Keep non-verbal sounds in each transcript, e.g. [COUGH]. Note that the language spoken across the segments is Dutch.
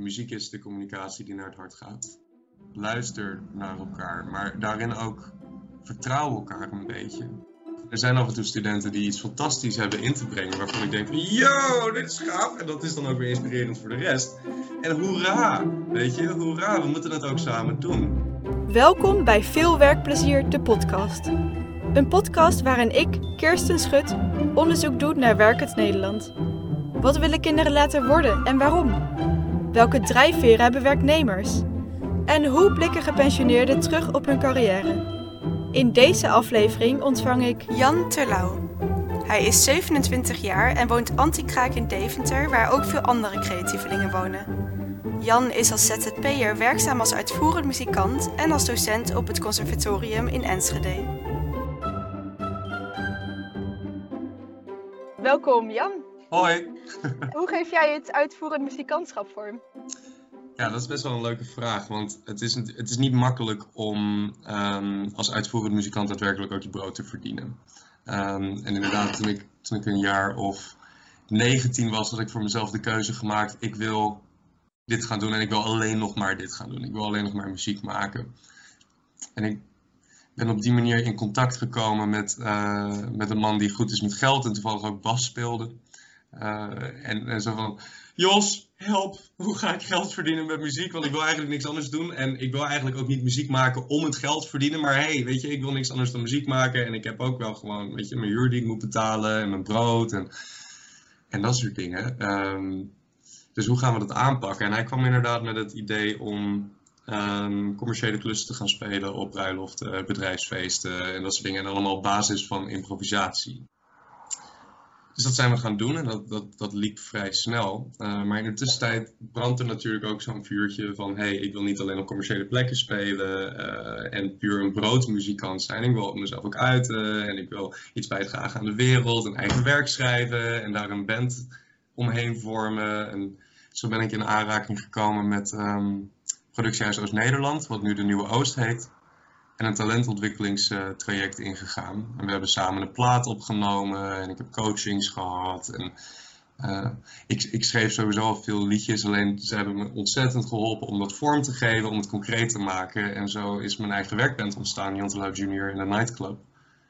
muziek is de communicatie die naar het hart gaat. Luister naar elkaar, maar daarin ook vertrouw elkaar een beetje. Er zijn af en toe studenten die iets fantastisch hebben in te brengen, waarvan ik denk yo, dit is gaaf. En dat is dan ook weer inspirerend voor de rest. En hoera, weet je, hoera, we moeten het ook samen doen. Welkom bij Veel Werkplezier, de podcast. Een podcast waarin ik, Kirsten Schut, onderzoek doe naar werkend Nederland. Wat willen kinderen laten worden en waarom? Welke drijfveren hebben werknemers? En hoe blikken gepensioneerden terug op hun carrière? In deze aflevering ontvang ik Jan Terlouw. Hij is 27 jaar en woont anti-kraak in Deventer, waar ook veel andere creatievelingen wonen. Jan is als ZZP'er werkzaam als uitvoerend muzikant en als docent op het conservatorium in Enschede. Welkom Jan. Hoi. [LAUGHS] Hoe geef jij het uitvoerend muzikantschap vorm? Ja, dat is best wel een leuke vraag. Want het is, het is niet makkelijk om um, als uitvoerend muzikant daadwerkelijk ook je brood te verdienen. Um, en inderdaad, toen ik, toen ik een jaar of 19 was, had ik voor mezelf de keuze gemaakt. Ik wil dit gaan doen en ik wil alleen nog maar dit gaan doen. Ik wil alleen nog maar muziek maken. En ik ben op die manier in contact gekomen met, uh, met een man die goed is met geld en toevallig ook bas speelde. Uh, en, zo van, Jos, help, hoe ga ik geld verdienen met muziek? Want ik wil eigenlijk niks anders doen. En ik wil eigenlijk ook niet muziek maken om het geld te verdienen. Maar hey, weet je, ik wil niks anders dan muziek maken. En ik heb ook wel gewoon, weet je, mijn huur die ik moet betalen en mijn brood en, en dat soort dingen. Um, dus hoe gaan we dat aanpakken? En hij kwam inderdaad met het idee om um, commerciële klussen te gaan spelen op bruiloften, bedrijfsfeesten en dat soort dingen. En allemaal op basis van improvisatie. Dus dat zijn we gaan doen en dat, dat, dat liep vrij snel. Uh, maar in de tussentijd brandt er natuurlijk ook zo'n vuurtje van... hey, ik wil niet alleen op commerciële plekken spelen uh, en puur een broodmuzikant zijn. Ik wil mezelf ook uiten en ik wil iets bijdragen aan de wereld, een eigen werk schrijven... en daar een band omheen vormen. En zo ben ik in aanraking gekomen met um, Productiehuis Oost-Nederland, wat nu de Nieuwe Oost heet en een talentontwikkelingstraject ingegaan. En we hebben samen een plaat opgenomen en ik heb coachings gehad. En, uh, ik, ik, schreef sowieso al veel liedjes, alleen ze hebben me ontzettend geholpen om dat vorm te geven, om het concreet te maken. En zo is mijn eigen werkband ontstaan, Jan Love Junior in de Nightclub.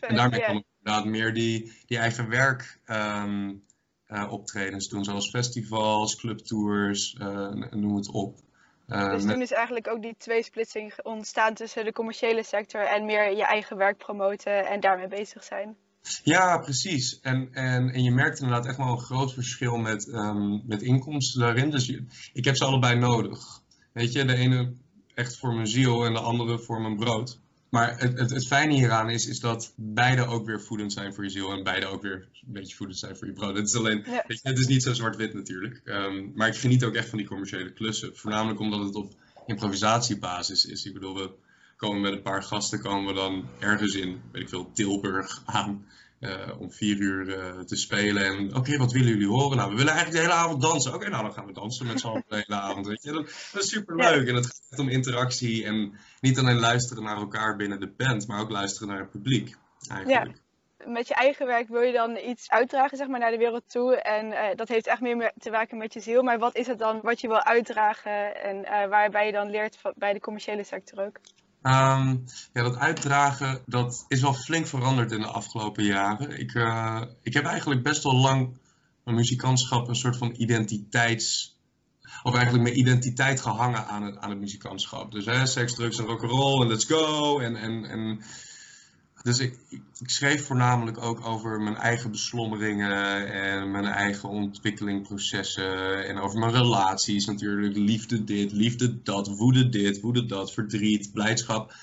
En daarmee yeah. kon ik inderdaad meer die, die eigen werk um, uh, optredens doen, zoals festivals, clubtours, uh, noem het op. Uh, dus toen is eigenlijk ook die tweesplitsing ontstaan tussen de commerciële sector en meer je eigen werk promoten en daarmee bezig zijn. Ja, precies. En, en, en je merkt inderdaad echt wel een groot verschil met, um, met inkomsten daarin. Dus je, ik heb ze allebei nodig. Weet je, de ene echt voor mijn ziel en de andere voor mijn brood. Maar het, het, het, fijne hieraan is, is dat beide ook weer voedend zijn voor je ziel en beide ook weer een beetje voedend zijn voor je brood. Het is alleen, ja. weet je, het is niet zo zwart-wit natuurlijk. Um, maar ik geniet ook echt van die commerciële klussen. Voornamelijk omdat het op improvisatiebasis is. Ik bedoel, we komen met een paar gasten, komen we dan ergens in, weet ik veel, Tilburg aan. Uh, om vier uur uh, te spelen. En oké, okay, wat willen jullie horen? Nou, we willen eigenlijk de hele avond dansen. Oké, okay, nou dan gaan we dansen met z'n allen de hele avond. Weet je? Dat, dat is super leuk. Ja. En het gaat om interactie en niet alleen luisteren naar elkaar binnen de band, maar ook luisteren naar het publiek. Eigenlijk. Ja. Met je eigen werk wil je dan iets uitdragen zeg maar, naar de wereld toe. En uh, dat heeft echt meer te maken met je ziel. Maar wat is het dan wat je wil uitdragen en waarbij je dan leert bij de commerciële sector ook? Um, ja, dat uitdragen, dat is wel flink veranderd in de afgelopen jaren. Ik, uh, ik heb eigenlijk best wel lang mijn muzikantschap een soort van identiteits... Of eigenlijk mijn identiteit gehangen aan het, aan het muzikantschap. Dus hè, seks, drugs en rock'n'roll en let's go. En, en, en dus ik, ik, schreef voornamelijk ook over mijn eigen beslommeringen en mijn eigen ontwikkelingprocessen. En over mijn relaties natuurlijk. Liefde dit, liefde dat, woede dit, woede dat, verdriet, blijdschap. Uh,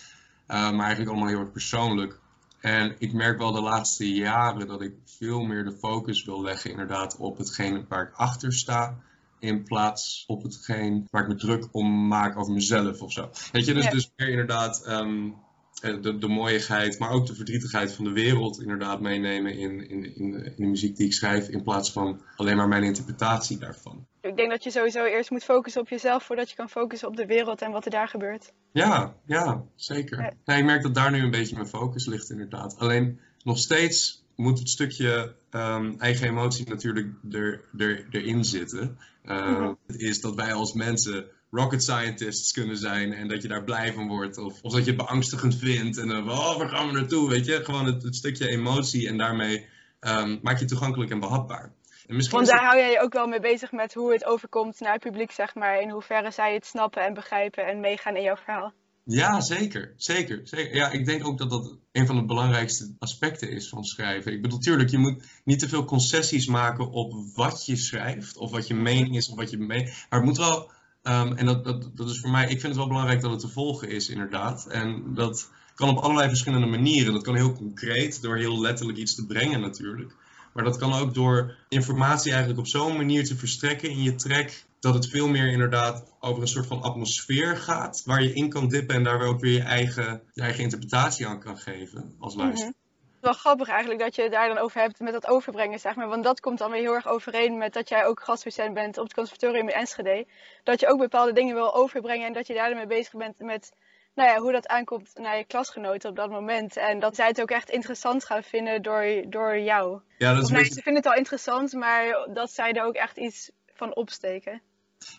maar eigenlijk allemaal heel erg persoonlijk. En ik merk wel de laatste jaren dat ik veel meer de focus wil leggen inderdaad op hetgene waar ik achter sta. In plaats op hetgeen waar ik me druk om maak over mezelf of zo. Weet je, dus, ja. dus meer inderdaad... Um, de, de mooiigheid, maar ook de verdrietigheid van de wereld inderdaad meenemen in, in, in, de, in de muziek die ik schrijf, in plaats van alleen maar mijn interpretatie daarvan. Ik denk dat je sowieso eerst moet focussen op jezelf voordat je kan focussen op de wereld en wat er daar gebeurt. Ja, ja, zeker. Ja. Nee, ik merk dat daar nu een beetje mijn focus ligt inderdaad. Alleen nog steeds moet het stukje ehm, eigen emotie natuurlijk er, er, erin zitten. Uh, Het is dat wij als mensen rocket scientists kunnen zijn en dat je daar blij van wordt. Of, of dat je het beangstigend vindt en dan, oh, waar gaan we naartoe, weet je. Gewoon het, het stukje emotie en daarmee um, maak je het toegankelijk en behapbaar. En Want daar hou jij je ook wel mee bezig met hoe het overkomt naar het publiek, zeg maar. In hoeverre zij het snappen en begrijpen en meegaan in jouw verhaal. Ja, zeker. Zeker. zeker. Ja, ik denk ook dat dat een van de belangrijkste aspecten is van schrijven. Ik bedoel, natuurlijk, je moet niet te veel concessies maken op wat je schrijft. Of wat je mening is, of wat je mee. Maar het moet wel, um, en dat, dat, dat is voor mij, ik vind het wel belangrijk dat het te volgen is, inderdaad. En dat kan op allerlei verschillende manieren. Dat kan heel concreet, door heel letterlijk iets te brengen natuurlijk. Maar dat kan ook door informatie eigenlijk op zo'n manier te verstrekken in je track dat het veel meer inderdaad over een soort van atmosfeer gaat, waar je in kan dippen en daar ook weer je eigen, je eigen interpretatie aan kan geven als mhm. luisteraar. Wel grappig eigenlijk dat je het daar dan over hebt met dat overbrengen, zeg maar. Want dat komt dan weer heel erg overeen met dat jij ook gastdocent bent op het conservatorium in Enschede. Dat je ook bepaalde dingen wil overbrengen en dat je daarmee bezig bent met nou ja, hoe dat aankomt naar je klasgenoten op dat moment. En dat zij het ook echt interessant gaan vinden door, door jou. Ja, dat is nee, Ze vinden het al interessant, maar dat zij er ook echt iets van opsteken.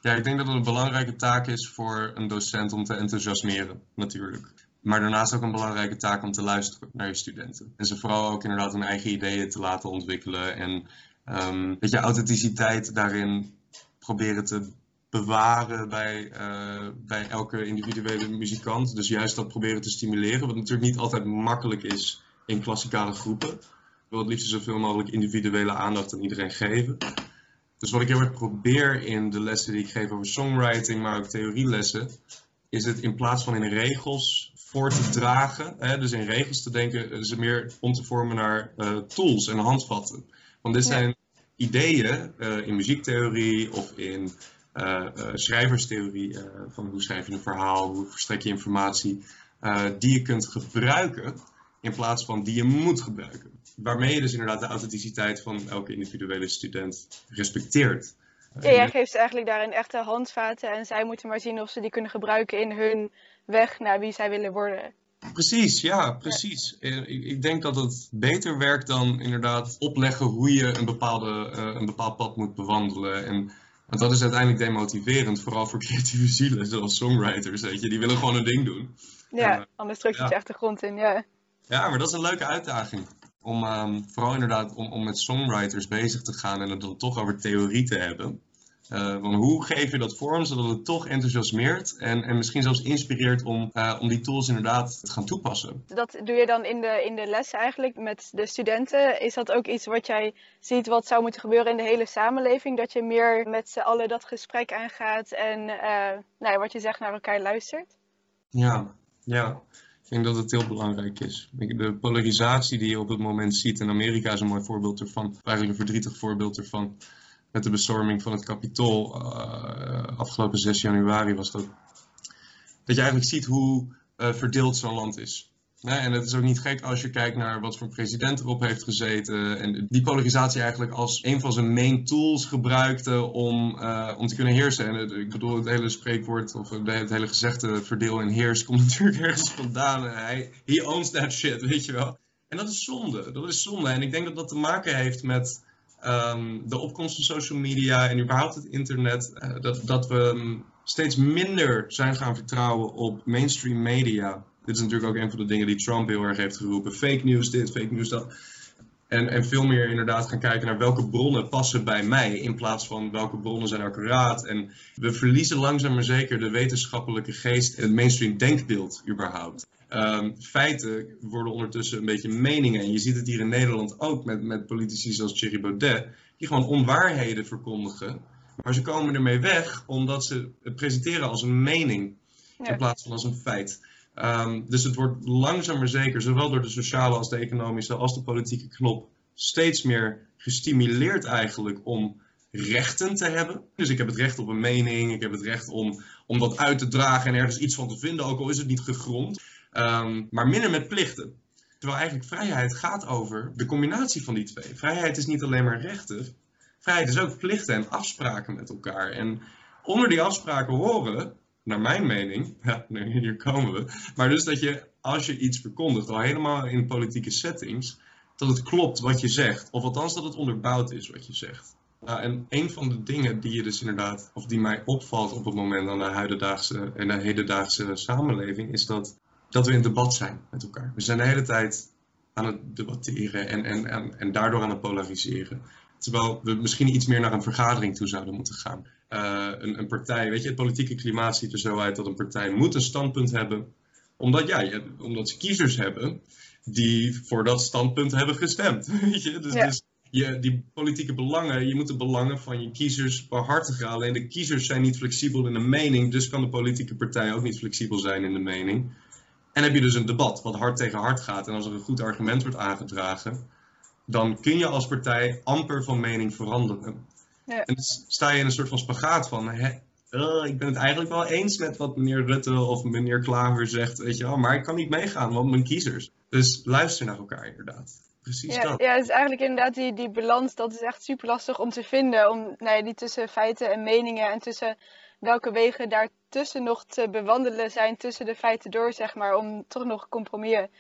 Ja, ik denk dat het een belangrijke taak is voor een docent om te enthousiasmeren, natuurlijk. Maar daarnaast ook een belangrijke taak om te luisteren naar je studenten. En ze vooral ook inderdaad hun eigen ideeën te laten ontwikkelen. En um, je, authenticiteit daarin proberen te bewaren bij, uh, bij elke individuele muzikant. Dus juist dat proberen te stimuleren, wat natuurlijk niet altijd makkelijk is in klassikale groepen. Ik wil het liefst zoveel mogelijk individuele aandacht aan iedereen geven. Dus wat ik heel erg probeer in de lessen die ik geef over songwriting, maar ook theorielessen, is het in plaats van in regels voor te dragen, hè, dus in regels te denken, is het meer om te vormen naar uh, tools en handvatten. Want dit zijn ideeën uh, in muziektheorie of in uh, schrijverstheorie van hoe schrijf je een verhaal, hoe verstrek je informatie, die je kunt gebruiken in plaats van die je moet gebruiken waarmee je dus inderdaad de authenticiteit van elke individuele student respecteert. Ja, jij geeft ze eigenlijk daarin echte handvaten en zij moeten maar zien of ze die kunnen gebruiken in hun weg naar wie zij willen worden. Precies, ja, precies. Ja. Ik denk dat het beter werkt dan inderdaad opleggen hoe je een, bepaalde, uh, een bepaald pad moet bewandelen. En, want dat is uiteindelijk demotiverend, vooral voor creatieve [LAUGHS] zielen, zoals songwriters, weet je. Die willen gewoon een ding doen. Ja, en, uh, anders druk je ja. echt de grond in, ja. Ja, maar dat is een leuke uitdaging om um, vooral inderdaad om, om met songwriters bezig te gaan en het dan toch over theorie te hebben. Uh, van hoe geef je dat vorm zodat het toch enthousiasmeert en, en misschien zelfs inspireert om, uh, om die tools inderdaad te gaan toepassen. Dat doe je dan in de, in de les eigenlijk met de studenten. Is dat ook iets wat jij ziet wat zou moeten gebeuren in de hele samenleving? Dat je meer met z'n allen dat gesprek aangaat en uh, nou ja, wat je zegt naar elkaar luistert? Ja, ja. Denk dat het heel belangrijk is. De polarisatie die je op het moment ziet, in Amerika is een mooi voorbeeld ervan, eigenlijk een verdrietig voorbeeld ervan. Met de bestorming van het kapitool uh, afgelopen 6 januari was dat. Dat je eigenlijk ziet hoe uh, verdeeld zo'n land is. En het is ook niet gek als je kijkt naar wat voor president erop heeft gezeten. En die polarisatie eigenlijk als een van zijn main tools gebruikte om, uh, om te kunnen heersen. En ik bedoel, het hele spreekwoord of het hele gezegde verdeel en heers komt [LAUGHS] natuurlijk ergens vandaan. Hij, he owns that shit, weet je wel. En dat is zonde. Dat is zonde. En ik denk dat dat te maken heeft met um, de opkomst van social media en überhaupt het internet. Uh, dat, dat we um, steeds minder zijn gaan vertrouwen op mainstream media dit is natuurlijk ook een van de dingen die Trump heel erg heeft geroepen. Fake news dit, fake news dat. En, en veel meer inderdaad gaan kijken naar welke bronnen passen bij mij. In plaats van welke bronnen zijn accuraat. En we verliezen langzaam maar zeker de wetenschappelijke geest en het mainstream denkbeeld überhaupt. Um, feiten worden ondertussen een beetje meningen. En je ziet het hier in Nederland ook met, met politici zoals Thierry Baudet. Die gewoon onwaarheden verkondigen. Maar ze komen ermee weg omdat ze het presenteren als een mening. In plaats van als een feit. Um, dus het wordt langzaam maar zeker, zowel door de sociale als de economische als de politieke knop, steeds meer gestimuleerd eigenlijk om rechten te hebben. Dus ik heb het recht op een mening, ik heb het recht om, om dat uit te dragen en ergens iets van te vinden, ook al is het niet gegrond. Um, maar minder met plichten. Terwijl eigenlijk vrijheid gaat over de combinatie van die twee. Vrijheid is niet alleen maar rechten, vrijheid is ook plichten en afspraken met elkaar. En onder die afspraken horen naar mijn mening, [LAUGHS] ja, hier komen we, maar dus dat je als je iets verkondigt, al helemaal in politieke settings, dat het klopt wat je zegt. Of althans dat het onderbouwd is wat je zegt. En een van de dingen die je dus inderdaad, of die mij opvalt op het moment aan de huidendaagse en de hedendaagse samenleving, is dat, dat we in debat zijn met elkaar. We zijn de hele tijd aan het debatteren en, en, en, en daardoor aan het polariseren. Terwijl we misschien iets meer naar een vergadering toe zouden moeten gaan. Uh, een, een, partij, weet je, het politieke klimaat ziet er zo uit dat een partij moet een standpunt hebben. Omdat, ja, omdat ze kiezers hebben die voor dat standpunt hebben gestemd. [LAUGHS] Weet je? Dus, dus je, die politieke belangen, je moet de belangen van je kiezers behartigen. Alleen de kiezers zijn niet flexibel in de mening, dus kan de politieke partij ook niet flexibel zijn in de mening. En heb je dus een debat wat hard tegen hard gaat. En als er een goed argument wordt aangedragen, dan kun je als partij amper van mening veranderen. Ja. En dus sta je in een soort van spagaat van, hè, uh, ik ben het eigenlijk wel eens met wat meneer Rutte of meneer Klaver zegt, weet je wel, maar ik kan niet meegaan, want mijn kiezers. Dus luister naar elkaar inderdaad. Precies ja, dat. Ja, het is eigenlijk inderdaad die, die balans, dat is echt super lastig om te vinden. Om nou ja, die tussen feiten en meningen en tussen welke wegen daartussen nog te bewandelen zijn tussen de feiten door, zeg maar, om toch nog compromissen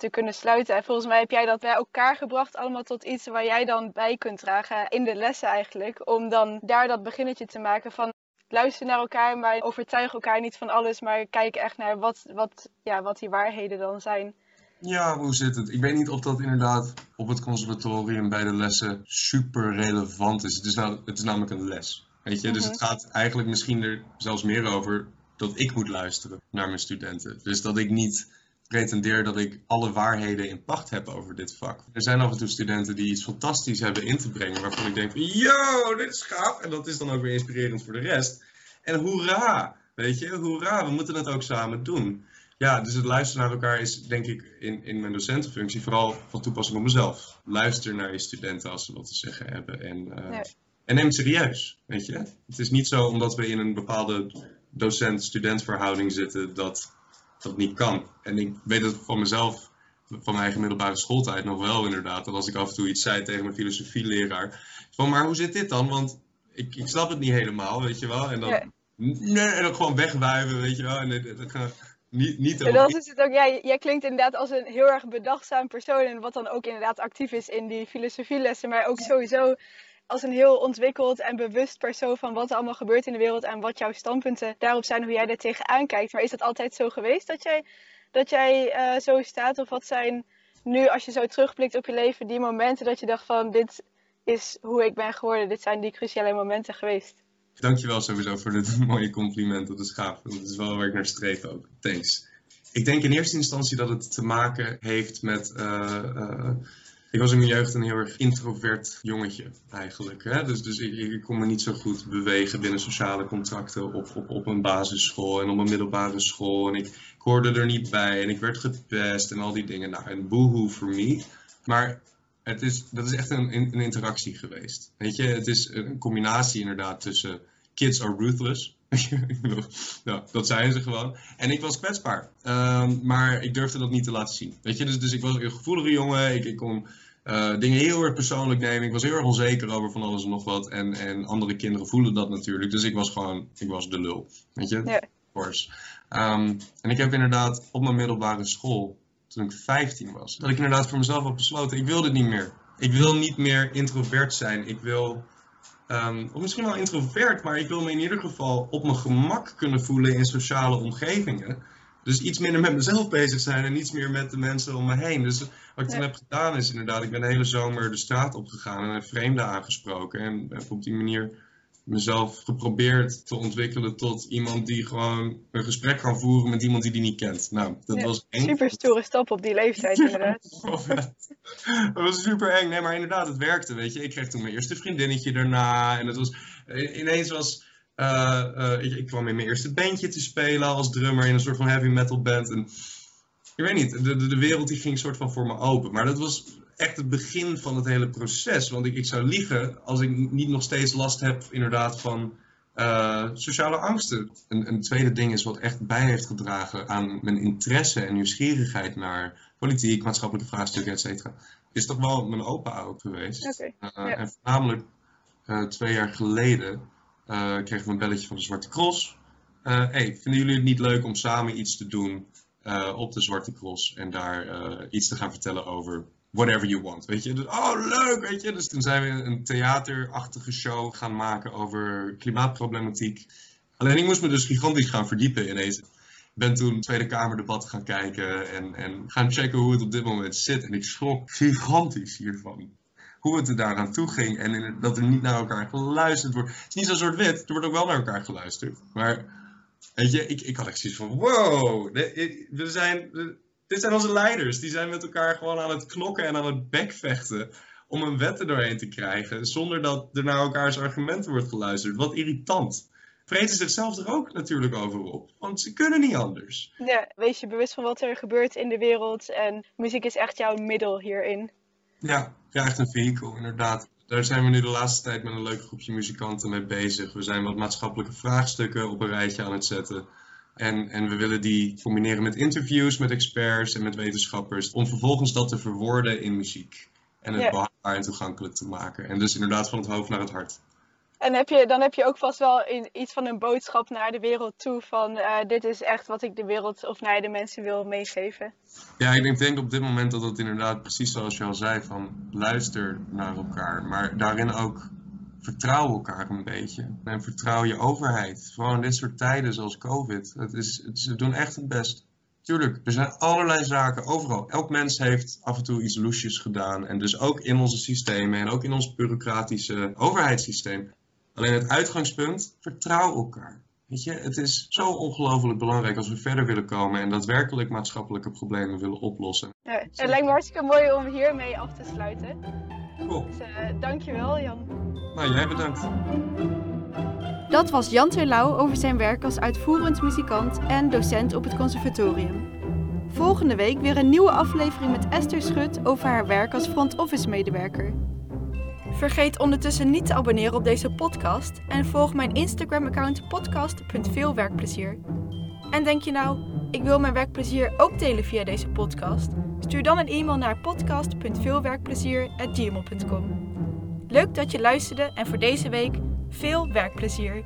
te kunnen sluiten. En volgens mij heb jij dat bij elkaar gebracht, allemaal tot iets waar jij dan bij kunt dragen in de lessen eigenlijk. Om dan daar dat beginnetje te maken van luister naar elkaar, maar overtuig elkaar niet van alles, maar kijk echt naar wat, wat, ja, wat die waarheden dan zijn. Ja, hoe zit het? Ik weet niet of dat inderdaad op het conservatorium bij de lessen super relevant is. Het is, nou, het is namelijk een les. Weet je, dus het mhm. gaat eigenlijk misschien er zelfs meer over dat ik moet luisteren naar mijn studenten. Dus dat ik niet pretendeer dat ik alle waarheden in pacht heb over dit vak. Er zijn af en toe studenten die iets fantastisch hebben in te brengen, waarvan ik denk yo, dit is gaaf. En dat is dan ook weer inspirerend voor de rest. En hoera, weet je, hoera, we moeten het ook samen doen. Ja, dus het luisteren naar elkaar is denk ik in, in mijn docentenfunctie vooral van toepassing op mezelf. Luister naar je studenten als ze wat te zeggen hebben en, uh, en neem het serieus, weet je. Het is niet zo omdat we in een bepaalde docent-student verhouding zitten dat dat niet kan. En ik weet het van mezelf, van mijn eigen middelbare schooltijd nog wel inderdaad. Dat als ik af en toe iets zei tegen mijn filosofieleraar. Van, maar hoe zit dit dan? Want ik, ik snap het niet helemaal, weet je wel. En dan, nee, en dan gewoon wegwuiven, weet je wel. En dat, dat, niet, niet en dan is het ook, ja, jij klinkt inderdaad als een heel erg bedachtzaam persoon. En wat dan ook inderdaad actief is in die filosofielessen. Maar ook sowieso als een heel ontwikkeld en bewust persoon van wat er allemaal gebeurt in de wereld en wat jouw standpunten daarop zijn, hoe jij daar tegenaan kijkt. Maar is dat altijd zo geweest dat jij, dat jij uh, zo staat? Of wat zijn nu, als je zo terugblikt op je leven, die momenten dat je dacht van dit is hoe ik ben geworden, dit zijn die cruciale momenten geweest? Dankjewel sowieso voor dit [LAUGHS] mooie compliment, dat is gaaf. Dat is wel waar ik naar streef ook. Thanks. Ik denk in eerste instantie dat het te maken heeft met uh, uh, ik was in mijn jeugd een heel erg introvert jongetje eigenlijk. Hè? Dus, dus ik, kon me niet zo goed bewegen binnen sociale contracten op, op, op een basisschool en op een middelbare school. En ik, hoorde er niet bij en ik werd gepest en al die dingen. Nou, een boehoe voor me. Maar het is, dat is echt een, een interactie geweest. Weet je, het is een combinatie inderdaad tussen kids are ruthless. [LAUGHS] ja, dat zijn ze gewoon. En ik was kwetsbaar. Um, maar ik durfde dat niet te laten zien. Weet je, dus, dus ik was een gevoelige jongen. Ik, ik kon uh, dingen heel erg persoonlijk nemen. Ik was heel erg onzeker over van alles en nog wat. En, en andere kinderen voelen dat natuurlijk. Dus ik was gewoon, ik was de lul. Weet je? Ja. Um, en ik heb inderdaad op mijn middelbare school, toen ik 15 was, dat ik inderdaad voor mezelf had besloten, ik wil dit niet meer. Ik wil niet meer introvert zijn. Ik wil Um, of misschien wel introvert, maar ik wil me in ieder geval op mijn gemak kunnen voelen in sociale omgevingen. Dus iets minder met mezelf bezig zijn en iets meer met de mensen om me heen. Dus wat ik toen heb gedaan is inderdaad, ik ben de hele zomer de straat opgegaan en vreemden aangesproken. En heb op die manier mezelf geprobeerd te ontwikkelen tot iemand die gewoon een gesprek kan voeren met iemand die die niet kent. Nou, dat was eng. Super stoere stap op die leeftijd inderdaad. [LAUGHS] dat was super eng. Nee, maar inderdaad, het werkte, weet je. Ik kreeg toen mijn eerste vriendinnetje daarna. En het was, ineens was, uh, uh, ik, ik, kwam in mijn eerste bandje te spelen als drummer in een soort van heavy metal band. En ik weet niet, de, de, de wereld die ging soort van voor me open. Maar dat was echt het begin van het hele proces. Want ik, ik zou liegen als ik niet nog steeds last heb inderdaad van uh, sociale angsten. Een, een, tweede ding is wat echt bij heeft gedragen aan mijn interesse en nieuwsgierigheid naar politiek, maatschappelijke vraagstukken, et cetera. Is toch wel mijn opa ook geweest. Okay. Uh, En voornamelijk uh, twee jaar geleden kregen we een belletje van de Zwarte Cross. hey, vinden jullie het niet leuk om samen iets te doen op de Zwarte Cross en daar iets te gaan vertellen over whatever you want, weet je. Dus, oh, leuk, weet je. Dus toen zijn we een theaterachtige show gaan maken over klimaatproblematiek. Alleen ik moest me dus gigantisch gaan verdiepen in deze. Ben toen Tweede Kamerdebat gaan kijken en, en gaan checken hoe het op dit moment zit. En ik schrok gigantisch hiervan. Hoe het er daaraan toe ging en dat er niet naar elkaar geluisterd wordt. Het is niet zo soort wit, er wordt ook wel naar elkaar geluisterd. Maar weet je, ik, ik had echt zoiets van, wow, we zijn, dit zijn onze leiders. Die zijn met elkaar gewoon aan het knokken en aan het bekvechten om een wet er doorheen te krijgen. Zonder dat er naar elkaars argumenten wordt geluisterd. Wat irritant vreten zichzelf er ook natuurlijk over op. Want ze kunnen niet anders. Ja, wees je bewust van wat er gebeurt in de wereld. En muziek is echt jouw middel hierin. Ja, ja echt een vehikel, inderdaad. Daar zijn we nu de laatste tijd met een leuk groepje muzikanten mee bezig. We zijn wat maatschappelijke vraagstukken op een rijtje aan het zetten. En, en we willen die combineren met interviews met experts en met wetenschappers. Om vervolgens dat te verwoorden in muziek. En het ja. en toegankelijk te maken. En dus inderdaad van het hoofd naar het hart. En heb je, dan heb je ook vast wel in, iets van een boodschap naar de wereld toe. Van uh, dit is echt wat ik de wereld of naar de mensen wil meegeven. Ja, ik denk, denk op dit moment dat het inderdaad precies zoals je al zei. Van luister naar elkaar. Maar daarin ook vertrouw elkaar een beetje. En vertrouw je overheid. Vooral in dit soort tijden zoals COVID. Het is, het, ze doen echt het best. Tuurlijk, er zijn allerlei zaken overal. Elk mens heeft af en toe iets loesjes gedaan. En dus ook in onze systemen en ook in ons bureaucratische overheidssysteem. Alleen het uitgangspunt, vertrouw elkaar. Weet je, het is zo ongelooflijk belangrijk als we verder willen komen en daadwerkelijk maatschappelijke problemen willen oplossen. Ja, het lijkt me hartstikke mooi om hiermee af te sluiten. Cool. Dus uh, dankjewel Jan. Nou, jij bedankt. Dat was Jan Terlouw over zijn werk als uitvoerend muzikant en docent op het conservatorium. Volgende week weer een nieuwe aflevering met Esther Schut over haar werk als front office medewerker. Vergeet ondertussen niet te abonneren op deze podcast en volg mijn Instagram-account podcast.veelwerkplezier. En denk je nou, ik wil mijn werkplezier ook delen via deze podcast? Stuur dan een e-mail naar podcast.veelwerkplezier.gmail.com. Leuk dat je luisterde en voor deze week veel werkplezier!